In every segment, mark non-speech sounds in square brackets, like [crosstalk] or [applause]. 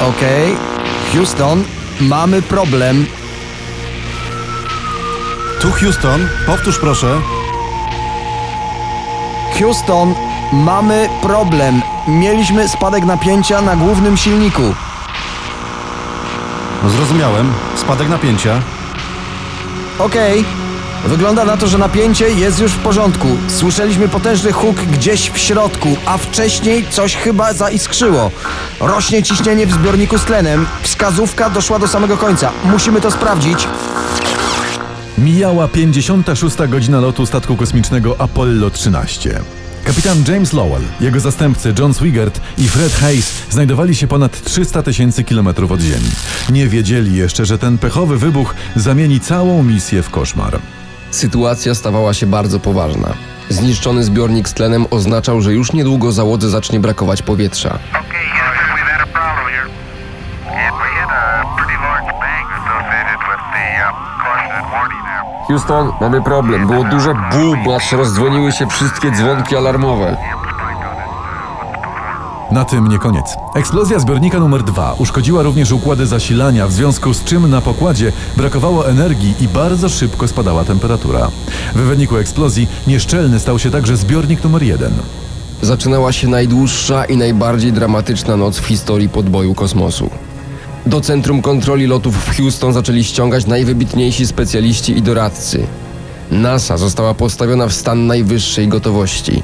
Okej. Houston, mamy problem. Tu Houston, powtórz proszę. Houston, mamy problem. Mieliśmy spadek napięcia na głównym silniku. No zrozumiałem. Spadek napięcia. Okej. Wygląda na to, że napięcie jest już w porządku. Słyszeliśmy potężny huk gdzieś w środku, a wcześniej coś chyba zaiskrzyło. Rośnie ciśnienie w zbiorniku z tlenem. Wskazówka doszła do samego końca. Musimy to sprawdzić. Mijała 56. godzina lotu statku kosmicznego Apollo 13. Kapitan James Lowell, jego zastępcy John Swigert i Fred Hayes znajdowali się ponad 300 tysięcy kilometrów od Ziemi. Nie wiedzieli jeszcze, że ten pechowy wybuch zamieni całą misję w koszmar. Sytuacja stawała się bardzo poważna. Zniszczony zbiornik z tlenem oznaczał, że już niedługo załodze zacznie brakować powietrza. Okay, Houston, mamy problem. Było duże bum, aż rozdzwoniły się wszystkie dzwonki alarmowe. Na tym nie koniec. Eksplozja zbiornika numer 2 uszkodziła również układy zasilania, w związku z czym na pokładzie brakowało energii i bardzo szybko spadała temperatura. W wyniku eksplozji nieszczelny stał się także zbiornik numer 1. Zaczynała się najdłuższa i najbardziej dramatyczna noc w historii podboju kosmosu. Do Centrum Kontroli Lotów w Houston zaczęli ściągać najwybitniejsi specjaliści i doradcy. NASA została postawiona w stan najwyższej gotowości.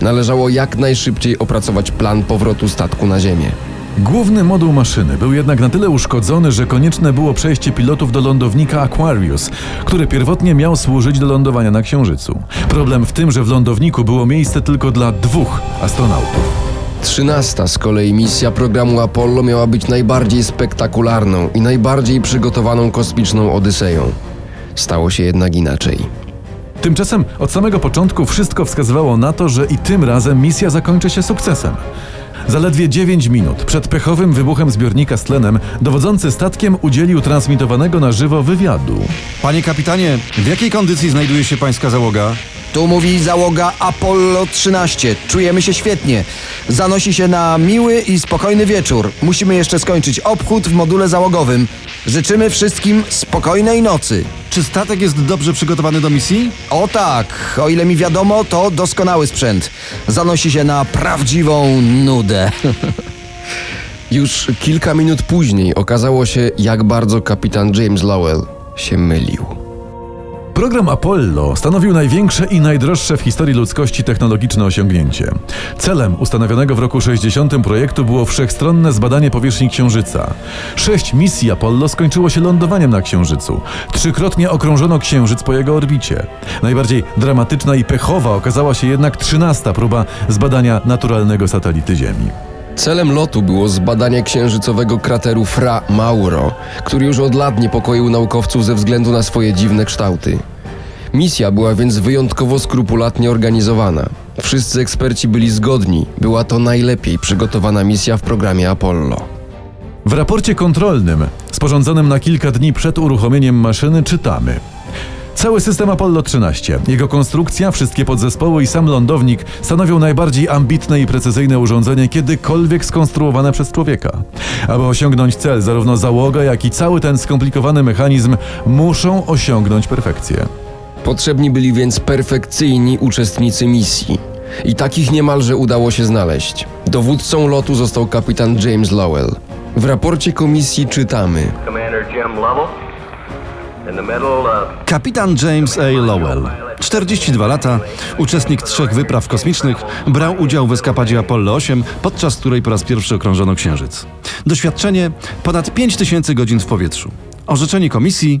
Należało jak najszybciej opracować plan powrotu statku na Ziemię. Główny moduł maszyny był jednak na tyle uszkodzony, że konieczne było przejście pilotów do lądownika Aquarius, który pierwotnie miał służyć do lądowania na Księżycu. Problem w tym, że w lądowniku było miejsce tylko dla dwóch astronautów. Trzynasta z kolei misja programu Apollo miała być najbardziej spektakularną i najbardziej przygotowaną kosmiczną odyseją. Stało się jednak inaczej. Tymczasem od samego początku wszystko wskazywało na to, że i tym razem misja zakończy się sukcesem. Zaledwie 9 minut przed pechowym wybuchem zbiornika z tlenem dowodzący statkiem udzielił transmitowanego na żywo wywiadu. Panie kapitanie, w jakiej kondycji znajduje się pańska załoga? Tu mówi załoga Apollo 13. Czujemy się świetnie. Zanosi się na miły i spokojny wieczór. Musimy jeszcze skończyć obchód w module załogowym. Życzymy wszystkim spokojnej nocy. Czy statek jest dobrze przygotowany do misji? O tak, o ile mi wiadomo, to doskonały sprzęt. Zanosi się na prawdziwą nudę. [laughs] Już kilka minut później okazało się, jak bardzo kapitan James Lowell się mylił. Program Apollo stanowił największe i najdroższe w historii ludzkości technologiczne osiągnięcie. Celem ustanowionego w roku 60 projektu było wszechstronne zbadanie powierzchni Księżyca. Sześć misji Apollo skończyło się lądowaniem na Księżycu. Trzykrotnie okrążono Księżyc po jego orbicie. Najbardziej dramatyczna i pechowa okazała się jednak trzynasta próba zbadania naturalnego satelity Ziemi. Celem lotu było zbadanie księżycowego krateru Fra Mauro, który już od lat niepokoił naukowców ze względu na swoje dziwne kształty. Misja była więc wyjątkowo skrupulatnie organizowana. Wszyscy eksperci byli zgodni, była to najlepiej przygotowana misja w programie Apollo. W raporcie kontrolnym, sporządzonym na kilka dni przed uruchomieniem maszyny, czytamy. Cały system Apollo 13, jego konstrukcja, wszystkie podzespoły i sam lądownik stanowią najbardziej ambitne i precyzyjne urządzenie kiedykolwiek skonstruowane przez człowieka. Aby osiągnąć cel, zarówno załoga, jak i cały ten skomplikowany mechanizm muszą osiągnąć perfekcję. Potrzebni byli więc perfekcyjni uczestnicy misji. I takich niemalże udało się znaleźć. Dowódcą lotu został kapitan James Lowell. W raporcie komisji czytamy: Commander Jim Lovell. Kapitan James A. Lowell. 42 lata, uczestnik trzech wypraw kosmicznych, brał udział w eskapadzie Apollo 8, podczas której po raz pierwszy okrążono Księżyc. Doświadczenie ponad 5000 godzin w powietrzu. Orzeczenie komisji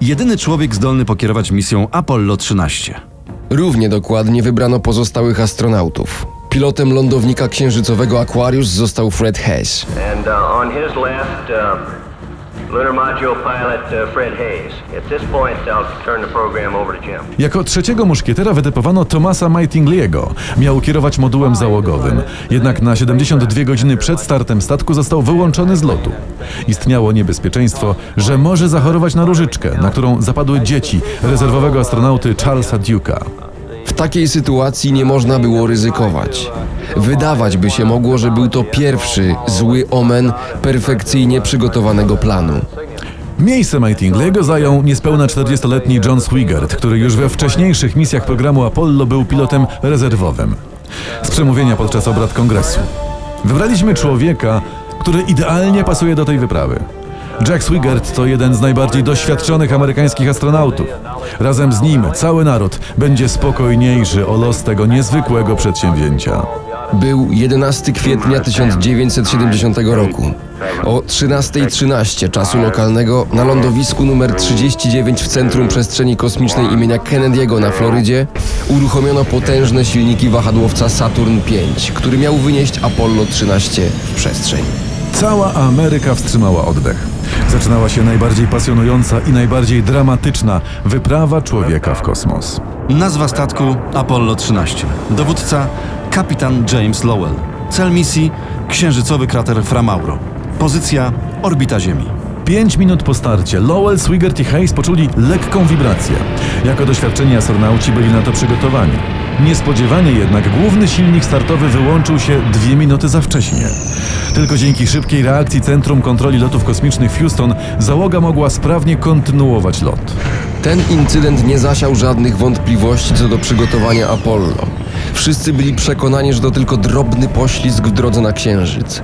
jedyny człowiek zdolny pokierować misją Apollo 13. Równie dokładnie wybrano pozostałych astronautów. Pilotem lądownika księżycowego Aquarius został Fred Hess. And uh, Jako trzeciego muszkietera wytypowano Thomasa Maitingliego. Miał kierować modułem załogowym. Jednak na 72 godziny przed startem statku został wyłączony z lotu. Istniało niebezpieczeństwo, że może zachorować na różyczkę, na którą zapadły dzieci rezerwowego astronauty Charlesa Duke'a. W takiej sytuacji nie można było ryzykować. Wydawać by się mogło, że był to pierwszy zły omen perfekcyjnie przygotowanego planu. Miejsce Mightingley'ego zajął niespełna 40-letni John Swigert, który już we wcześniejszych misjach programu Apollo był pilotem rezerwowym. Z przemówienia podczas obrad kongresu. Wybraliśmy człowieka, który idealnie pasuje do tej wyprawy. Jack Swigert to jeden z najbardziej doświadczonych amerykańskich astronautów. Razem z nim cały naród będzie spokojniejszy o los tego niezwykłego przedsięwzięcia. Był 11 kwietnia 1970 roku. O 13.13 czasu lokalnego na lądowisku numer 39 w Centrum Przestrzeni Kosmicznej imienia Kennedy'ego na Florydzie uruchomiono potężne silniki wahadłowca Saturn V, który miał wynieść Apollo 13 w przestrzeń. Cała Ameryka wstrzymała oddech. Zaczynała się najbardziej pasjonująca i najbardziej dramatyczna wyprawa człowieka w kosmos. Nazwa statku Apollo 13. Dowódca kapitan James Lowell. Cel misji księżycowy krater Framauro. Pozycja orbita Ziemi. Pięć minut po starcie Lowell, Swigert i Hayes poczuli lekką wibrację. Jako doświadczeni astronauci byli na to przygotowani. Niespodziewanie jednak główny silnik startowy wyłączył się dwie minuty za wcześnie. Tylko dzięki szybkiej reakcji Centrum Kontroli Lotów Kosmicznych w Houston załoga mogła sprawnie kontynuować lot. Ten incydent nie zasiał żadnych wątpliwości co do przygotowania Apollo. Wszyscy byli przekonani, że to tylko drobny poślizg w drodze na Księżyc.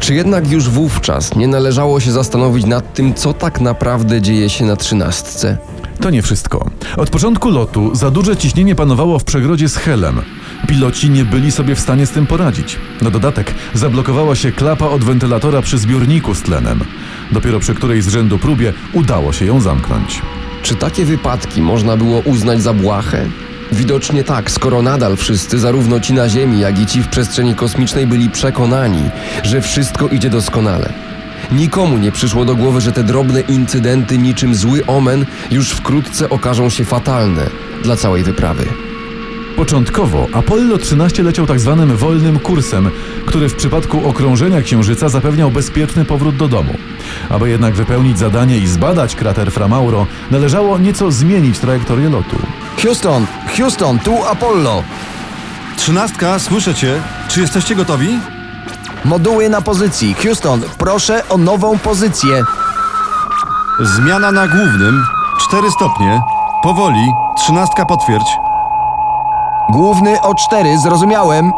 Czy jednak już wówczas nie należało się zastanowić nad tym, co tak naprawdę dzieje się na trzynastce? To nie wszystko. Od początku lotu za duże ciśnienie panowało w przegrodzie z Helem. Piloci nie byli sobie w stanie z tym poradzić. Na dodatek zablokowała się klapa od wentylatora przy zbiorniku z tlenem. Dopiero przy której z rzędu próbie udało się ją zamknąć. Czy takie wypadki można było uznać za błahe? Widocznie tak, skoro nadal wszyscy, zarówno ci na Ziemi, jak i ci w przestrzeni kosmicznej, byli przekonani, że wszystko idzie doskonale. Nikomu nie przyszło do głowy, że te drobne incydenty, niczym zły omen, już wkrótce okażą się fatalne dla całej wyprawy. Początkowo Apollo 13 leciał tak zwanym wolnym kursem, który w przypadku okrążenia Księżyca zapewniał bezpieczny powrót do domu. Aby jednak wypełnić zadanie i zbadać krater Framauro, należało nieco zmienić trajektorię lotu. Houston, Houston, tu Apollo. Trzynastka, słyszę cię. Czy jesteście gotowi? Moduły na pozycji. Houston, proszę o nową pozycję. Zmiana na głównym. Cztery stopnie. Powoli. Trzynastka potwierdź. Główny o 4, zrozumiałem.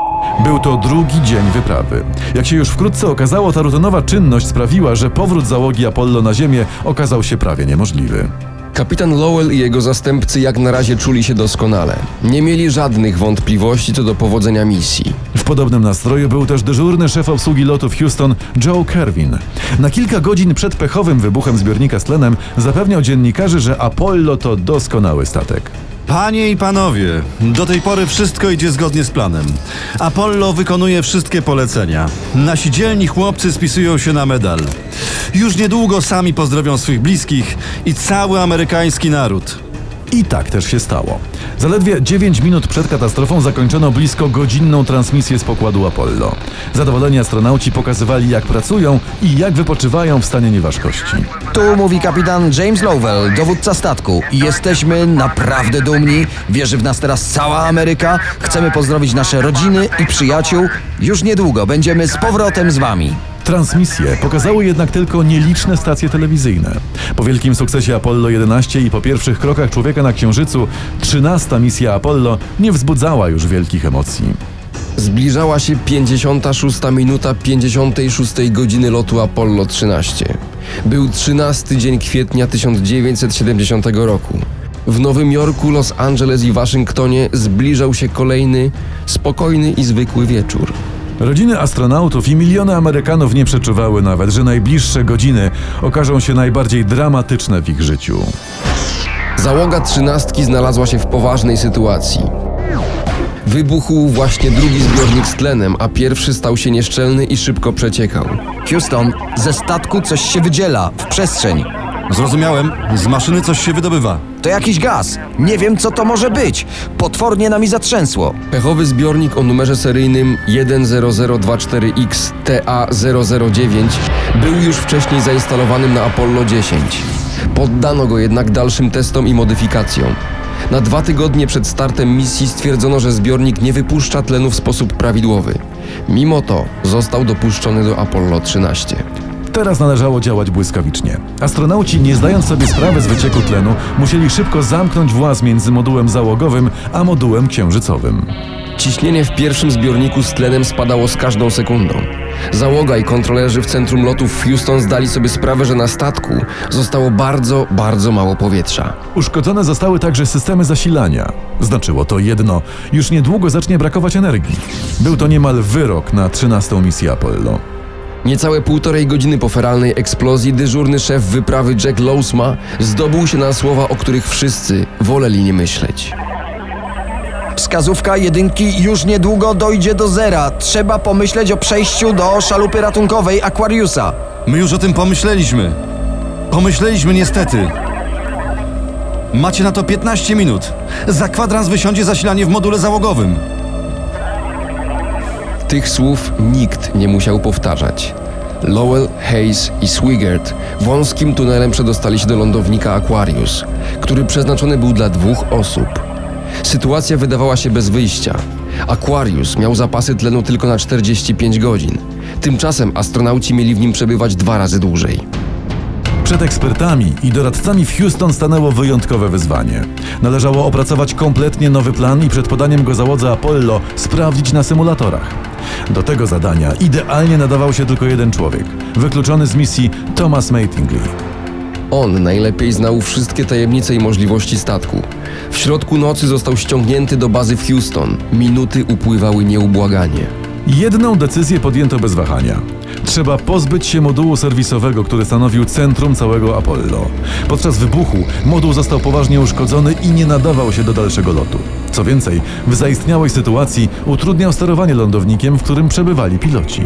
Był to drugi dzień wyprawy. Jak się już wkrótce okazało, ta rutynowa czynność sprawiła, że powrót załogi Apollo na Ziemię okazał się prawie niemożliwy. Kapitan Lowell i jego zastępcy jak na razie czuli się doskonale. Nie mieli żadnych wątpliwości co do powodzenia misji. W podobnym nastroju był też dyżurny szef obsługi lotów Houston Joe Kerwin. Na kilka godzin przed pechowym wybuchem zbiornika z tlenem zapewniał dziennikarzy, że Apollo to doskonały statek. Panie i panowie, do tej pory wszystko idzie zgodnie z planem. Apollo wykonuje wszystkie polecenia. Nasi dzielni chłopcy spisują się na medal. Już niedługo sami pozdrowią swych bliskich i cały amerykański naród. I tak też się stało. Zaledwie 9 minut przed katastrofą zakończono blisko godzinną transmisję z pokładu Apollo. Zadowoleni astronauci pokazywali, jak pracują i jak wypoczywają w stanie nieważkości. Tu mówi kapitan James Lowell, dowódca statku. Jesteśmy naprawdę dumni. Wierzy w nas teraz cała Ameryka. Chcemy pozdrowić nasze rodziny i przyjaciół. Już niedługo będziemy z powrotem z wami. Transmisje pokazały jednak tylko nieliczne stacje telewizyjne. Po wielkim sukcesie Apollo 11 i po pierwszych krokach człowieka na Księżycu, 13 misja Apollo nie wzbudzała już wielkich emocji. Zbliżała się 56 minuta 56 godziny lotu Apollo 13. Był 13 dzień kwietnia 1970 roku. W Nowym Jorku, Los Angeles i Waszyngtonie zbliżał się kolejny, spokojny i zwykły wieczór. Rodziny astronautów i miliony Amerykanów nie przeczuwały nawet, że najbliższe godziny okażą się najbardziej dramatyczne w ich życiu. Załoga trzynastki znalazła się w poważnej sytuacji. Wybuchł właśnie drugi zbiornik z tlenem, a pierwszy stał się nieszczelny i szybko przeciekał. Houston, ze statku coś się wydziela w przestrzeń. Zrozumiałem, z maszyny coś się wydobywa. To jakiś gaz. Nie wiem, co to może być. Potwornie nami zatrzęsło. Pechowy zbiornik o numerze seryjnym 10024X TA009 był już wcześniej zainstalowanym na Apollo 10. Poddano go jednak dalszym testom i modyfikacjom. Na dwa tygodnie przed startem misji stwierdzono, że zbiornik nie wypuszcza tlenu w sposób prawidłowy. Mimo to został dopuszczony do Apollo 13. Teraz należało działać błyskawicznie. Astronauci, nie zdając sobie sprawy z wycieku tlenu, musieli szybko zamknąć właz między modułem załogowym a modułem księżycowym. Ciśnienie w pierwszym zbiorniku z tlenem spadało z każdą sekundą. Załoga i kontrolerzy w centrum lotów w Houston zdali sobie sprawę, że na statku zostało bardzo, bardzo mało powietrza. Uszkodzone zostały także systemy zasilania. Znaczyło to jedno: już niedługo zacznie brakować energii. Był to niemal wyrok na 13. misję Apollo. Niecałe półtorej godziny po feralnej eksplozji dyżurny szef wyprawy Jack Lowsma zdobył się na słowa, o których wszyscy woleli nie myśleć. Wskazówka jedynki już niedługo dojdzie do zera. Trzeba pomyśleć o przejściu do szalupy ratunkowej Aquariusa. My już o tym pomyśleliśmy. Pomyśleliśmy niestety. Macie na to 15 minut. Za kwadrans wysiądzie zasilanie w module załogowym. Tych słów nikt nie musiał powtarzać. Lowell, Hayes i Swigert wąskim tunelem przedostali się do lądownika Aquarius, który przeznaczony był dla dwóch osób. Sytuacja wydawała się bez wyjścia. Aquarius miał zapasy tlenu tylko na 45 godzin. Tymczasem astronauci mieli w nim przebywać dwa razy dłużej. Przed ekspertami i doradcami w Houston stanęło wyjątkowe wyzwanie. Należało opracować kompletnie nowy plan i przed podaniem go załodze Apollo sprawdzić na symulatorach. Do tego zadania idealnie nadawał się tylko jeden człowiek, wykluczony z misji Thomas Mattingly. On najlepiej znał wszystkie tajemnice i możliwości statku. W środku nocy został ściągnięty do bazy w Houston. Minuty upływały nieubłaganie. Jedną decyzję podjęto bez wahania. Trzeba pozbyć się modułu serwisowego, który stanowił centrum całego Apollo. Podczas wybuchu moduł został poważnie uszkodzony i nie nadawał się do dalszego lotu. Co więcej, w zaistniałej sytuacji utrudniał sterowanie lądownikiem, w którym przebywali piloci.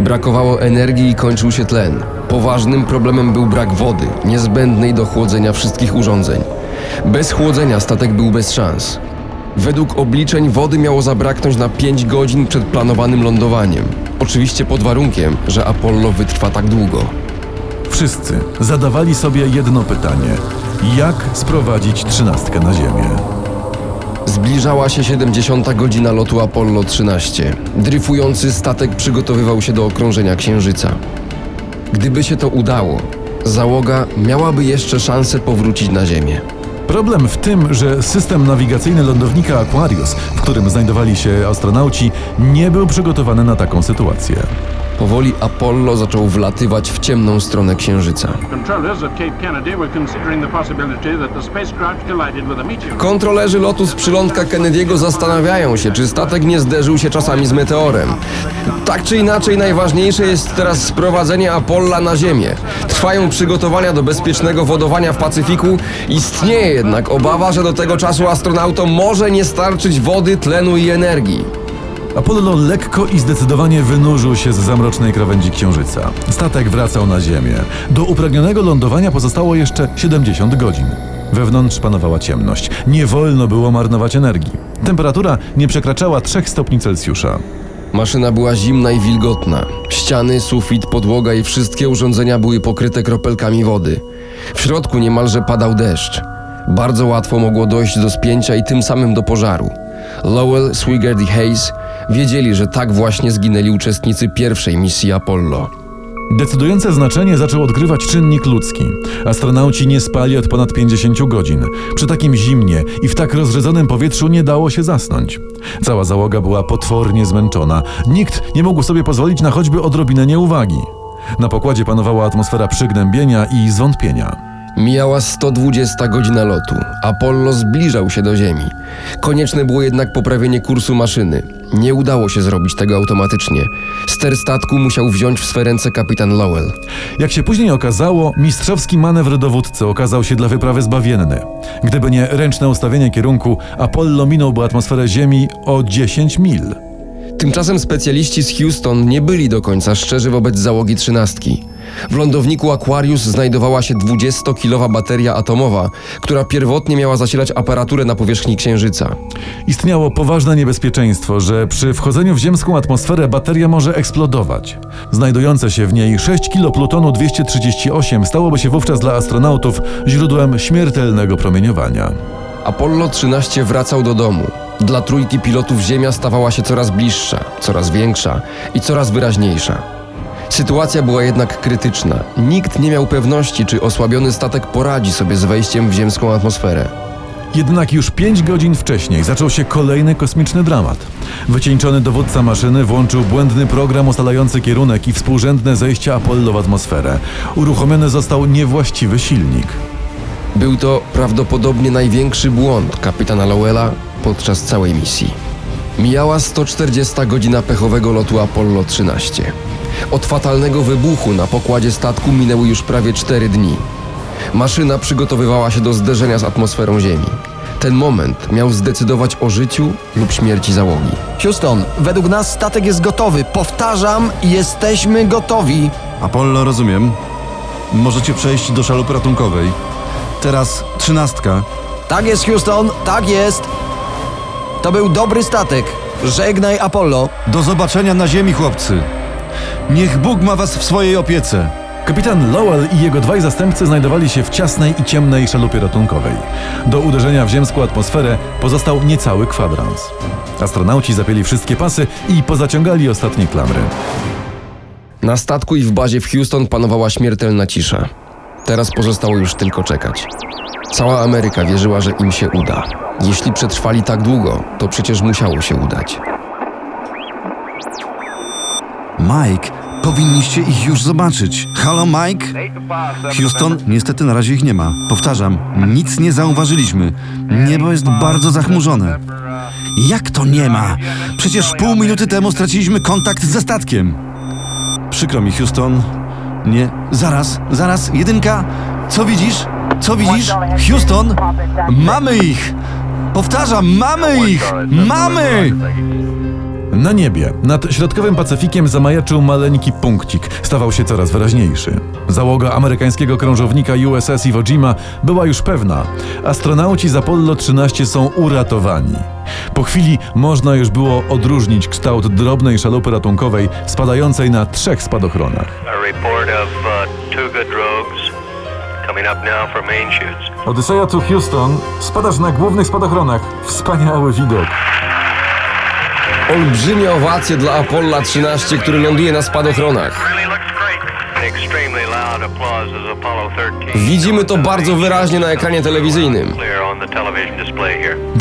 Brakowało energii i kończył się tlen. Poważnym problemem był brak wody, niezbędnej do chłodzenia wszystkich urządzeń. Bez chłodzenia statek był bez szans. Według obliczeń wody miało zabraknąć na 5 godzin przed planowanym lądowaniem. Oczywiście pod warunkiem, że Apollo wytrwa tak długo. Wszyscy zadawali sobie jedno pytanie: jak sprowadzić trzynastkę na Ziemię? Zbliżała się 70. godzina lotu Apollo 13. Dryfujący statek przygotowywał się do okrążenia Księżyca. Gdyby się to udało, załoga miałaby jeszcze szansę powrócić na Ziemię. Problem w tym, że system nawigacyjny lądownika Aquarius, w którym znajdowali się astronauci, nie był przygotowany na taką sytuację. Powoli Apollo zaczął wlatywać w ciemną stronę Księżyca. Kontrolerzy lotu z przylądka Kennedy'ego zastanawiają się, czy statek nie zderzył się czasami z meteorem. Tak czy inaczej, najważniejsze jest teraz sprowadzenie Apolla na Ziemię. Trwają przygotowania do bezpiecznego wodowania w Pacyfiku. Istnieje jednak obawa, że do tego czasu astronautom może nie starczyć wody, tlenu i energii. Apollo lekko i zdecydowanie wynurzył się z zamrocznej krawędzi Księżyca. Statek wracał na Ziemię. Do upragnionego lądowania pozostało jeszcze 70 godzin. Wewnątrz panowała ciemność. Nie wolno było marnować energii. Temperatura nie przekraczała 3 stopni Celsjusza. Maszyna była zimna i wilgotna. Ściany, sufit, podłoga i wszystkie urządzenia były pokryte kropelkami wody. W środku niemalże padał deszcz. Bardzo łatwo mogło dojść do spięcia i tym samym do pożaru. Lowell, Swigert i Hayes wiedzieli, że tak właśnie zginęli uczestnicy pierwszej misji Apollo. Decydujące znaczenie zaczął odgrywać czynnik ludzki. Astronauci nie spali od ponad 50 godzin. Przy takim zimnie i w tak rozrzedzonym powietrzu nie dało się zasnąć. Cała załoga była potwornie zmęczona. Nikt nie mógł sobie pozwolić na choćby odrobinę nieuwagi. Na pokładzie panowała atmosfera przygnębienia i zwątpienia. Mijała 120 godzina lotu. Apollo zbliżał się do Ziemi. Konieczne było jednak poprawienie kursu maszyny. Nie udało się zrobić tego automatycznie. Ster statku musiał wziąć w swe ręce kapitan Lowell. Jak się później okazało, mistrzowski manewr dowódcy okazał się dla wyprawy zbawienny. Gdyby nie ręczne ustawienie kierunku, Apollo minąłby atmosferę Ziemi o 10 mil. Tymczasem specjaliści z Houston nie byli do końca szczerzy wobec załogi trzynastki. W lądowniku Aquarius znajdowała się 20-kilowa bateria atomowa, która pierwotnie miała zasilać aparaturę na powierzchni Księżyca. Istniało poważne niebezpieczeństwo, że przy wchodzeniu w ziemską atmosferę bateria może eksplodować. Znajdujące się w niej 6 kg plutonu 238 stałoby się wówczas dla astronautów źródłem śmiertelnego promieniowania. Apollo 13 wracał do domu. Dla trójki pilotów Ziemia stawała się coraz bliższa, coraz większa i coraz wyraźniejsza. Sytuacja była jednak krytyczna. Nikt nie miał pewności, czy osłabiony statek poradzi sobie z wejściem w ziemską atmosferę. Jednak już 5 godzin wcześniej zaczął się kolejny kosmiczny dramat. Wycieńczony dowódca maszyny włączył błędny program ustalający kierunek i współrzędne zejście Apollo w atmosferę. Uruchomiony został niewłaściwy silnik. Był to prawdopodobnie największy błąd kapitana Lowella podczas całej misji. Mijała 140 godzina pechowego lotu Apollo 13. Od fatalnego wybuchu na pokładzie statku minęły już prawie 4 dni. Maszyna przygotowywała się do zderzenia z atmosferą Ziemi. Ten moment miał zdecydować o życiu lub śmierci załogi. Houston, według nas statek jest gotowy. Powtarzam, jesteśmy gotowi. Apollo, rozumiem. Możecie przejść do szalupy ratunkowej. Teraz trzynastka. Tak jest, Houston, tak jest. To był dobry statek. Żegnaj, Apollo. Do zobaczenia na ziemi, chłopcy. Niech Bóg ma was w swojej opiece. Kapitan Lowell i jego dwaj zastępcy znajdowali się w ciasnej i ciemnej szalupie ratunkowej. Do uderzenia w ziemską atmosferę pozostał niecały kwadrans. Astronauci zapięli wszystkie pasy i pozaciągali ostatnie klamry. Na statku i w bazie w Houston panowała śmiertelna cisza. Teraz pozostało już tylko czekać. Cała Ameryka wierzyła, że im się uda. Jeśli przetrwali tak długo, to przecież musiało się udać. Mike, powinniście ich już zobaczyć. Halo, Mike? Houston, niestety na razie ich nie ma. Powtarzam, nic nie zauważyliśmy. Niebo jest bardzo zachmurzone. Jak to nie ma? Przecież pół minuty temu straciliśmy kontakt ze statkiem. Przykro mi, Houston. Nie, zaraz, zaraz, jedynka. Co widzisz? Co widzisz? Houston, mamy ich! Powtarzam, mamy ich! Mamy! Na niebie, nad środkowym Pacyfikiem zamajaczył maleńki punkcik, stawał się coraz wyraźniejszy. Załoga amerykańskiego krążownika USS Iwo Jima była już pewna. Astronauci z Apollo 13 są uratowani. Po chwili można już było odróżnić kształt drobnej szalupy ratunkowej spadającej na trzech spadochronach. Uh. Odyseja tu Houston, spadasz na głównych spadochronach. Wspaniały widok. Olbrzymie owacje dla Apollo 13, który ląduje na spadochronach. Really looks great. An extremely loud applause as Apollo 13. Widzimy to bardzo wyraźnie na ekranie telewizyjnym.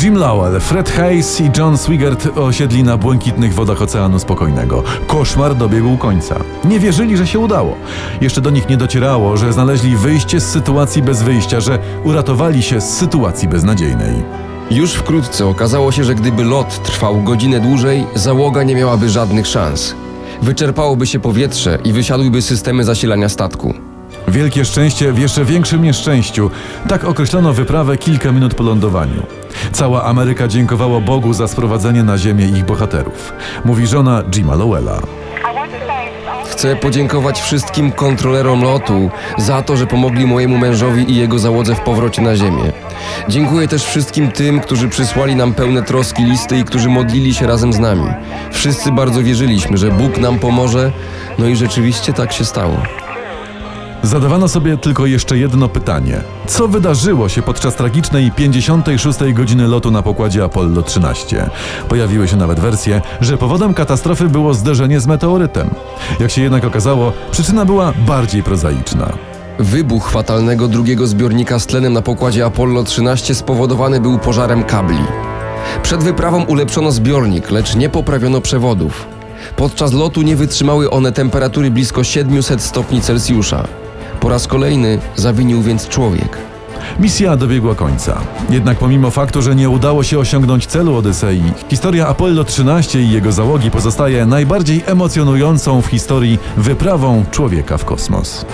Jim Lowell, Fred Hayes i John Swigert osiedli na błękitnych wodach Oceanu Spokojnego. Koszmar dobiegł końca. Nie wierzyli, że się udało. Jeszcze do nich nie docierało, że znaleźli wyjście z sytuacji bez wyjścia, że uratowali się z sytuacji beznadziejnej. Już wkrótce okazało się, że gdyby lot trwał godzinę dłużej, załoga nie miałaby żadnych szans. Wyczerpałoby się powietrze i wysiadłyby systemy zasilania statku. Wielkie szczęście w jeszcze większym nieszczęściu. Tak określono wyprawę kilka minut po lądowaniu. Cała Ameryka dziękowała Bogu za sprowadzenie na ziemię ich bohaterów. Mówi żona Jima Lowella. Chcę podziękować wszystkim kontrolerom lotu za to, że pomogli mojemu mężowi i jego załodze w powrocie na ziemię. Dziękuję też wszystkim tym, którzy przysłali nam pełne troski listy i którzy modlili się razem z nami. Wszyscy bardzo wierzyliśmy, że Bóg nam pomoże, no i rzeczywiście tak się stało. Zadawano sobie tylko jeszcze jedno pytanie. Co wydarzyło się podczas tragicznej 56. godziny lotu na pokładzie Apollo 13? Pojawiły się nawet wersje, że powodem katastrofy było zderzenie z meteorytem. Jak się jednak okazało, przyczyna była bardziej prozaiczna. Wybuch fatalnego drugiego zbiornika z tlenem na pokładzie Apollo 13 spowodowany był pożarem kabli. Przed wyprawą ulepszono zbiornik, lecz nie poprawiono przewodów. Podczas lotu nie wytrzymały one temperatury blisko 700 stopni Celsjusza. Po raz kolejny zawinił więc człowiek. Misja dobiegła końca. Jednak pomimo faktu, że nie udało się osiągnąć celu Odysei, historia Apollo 13 i jego załogi pozostaje najbardziej emocjonującą w historii wyprawą człowieka w kosmos.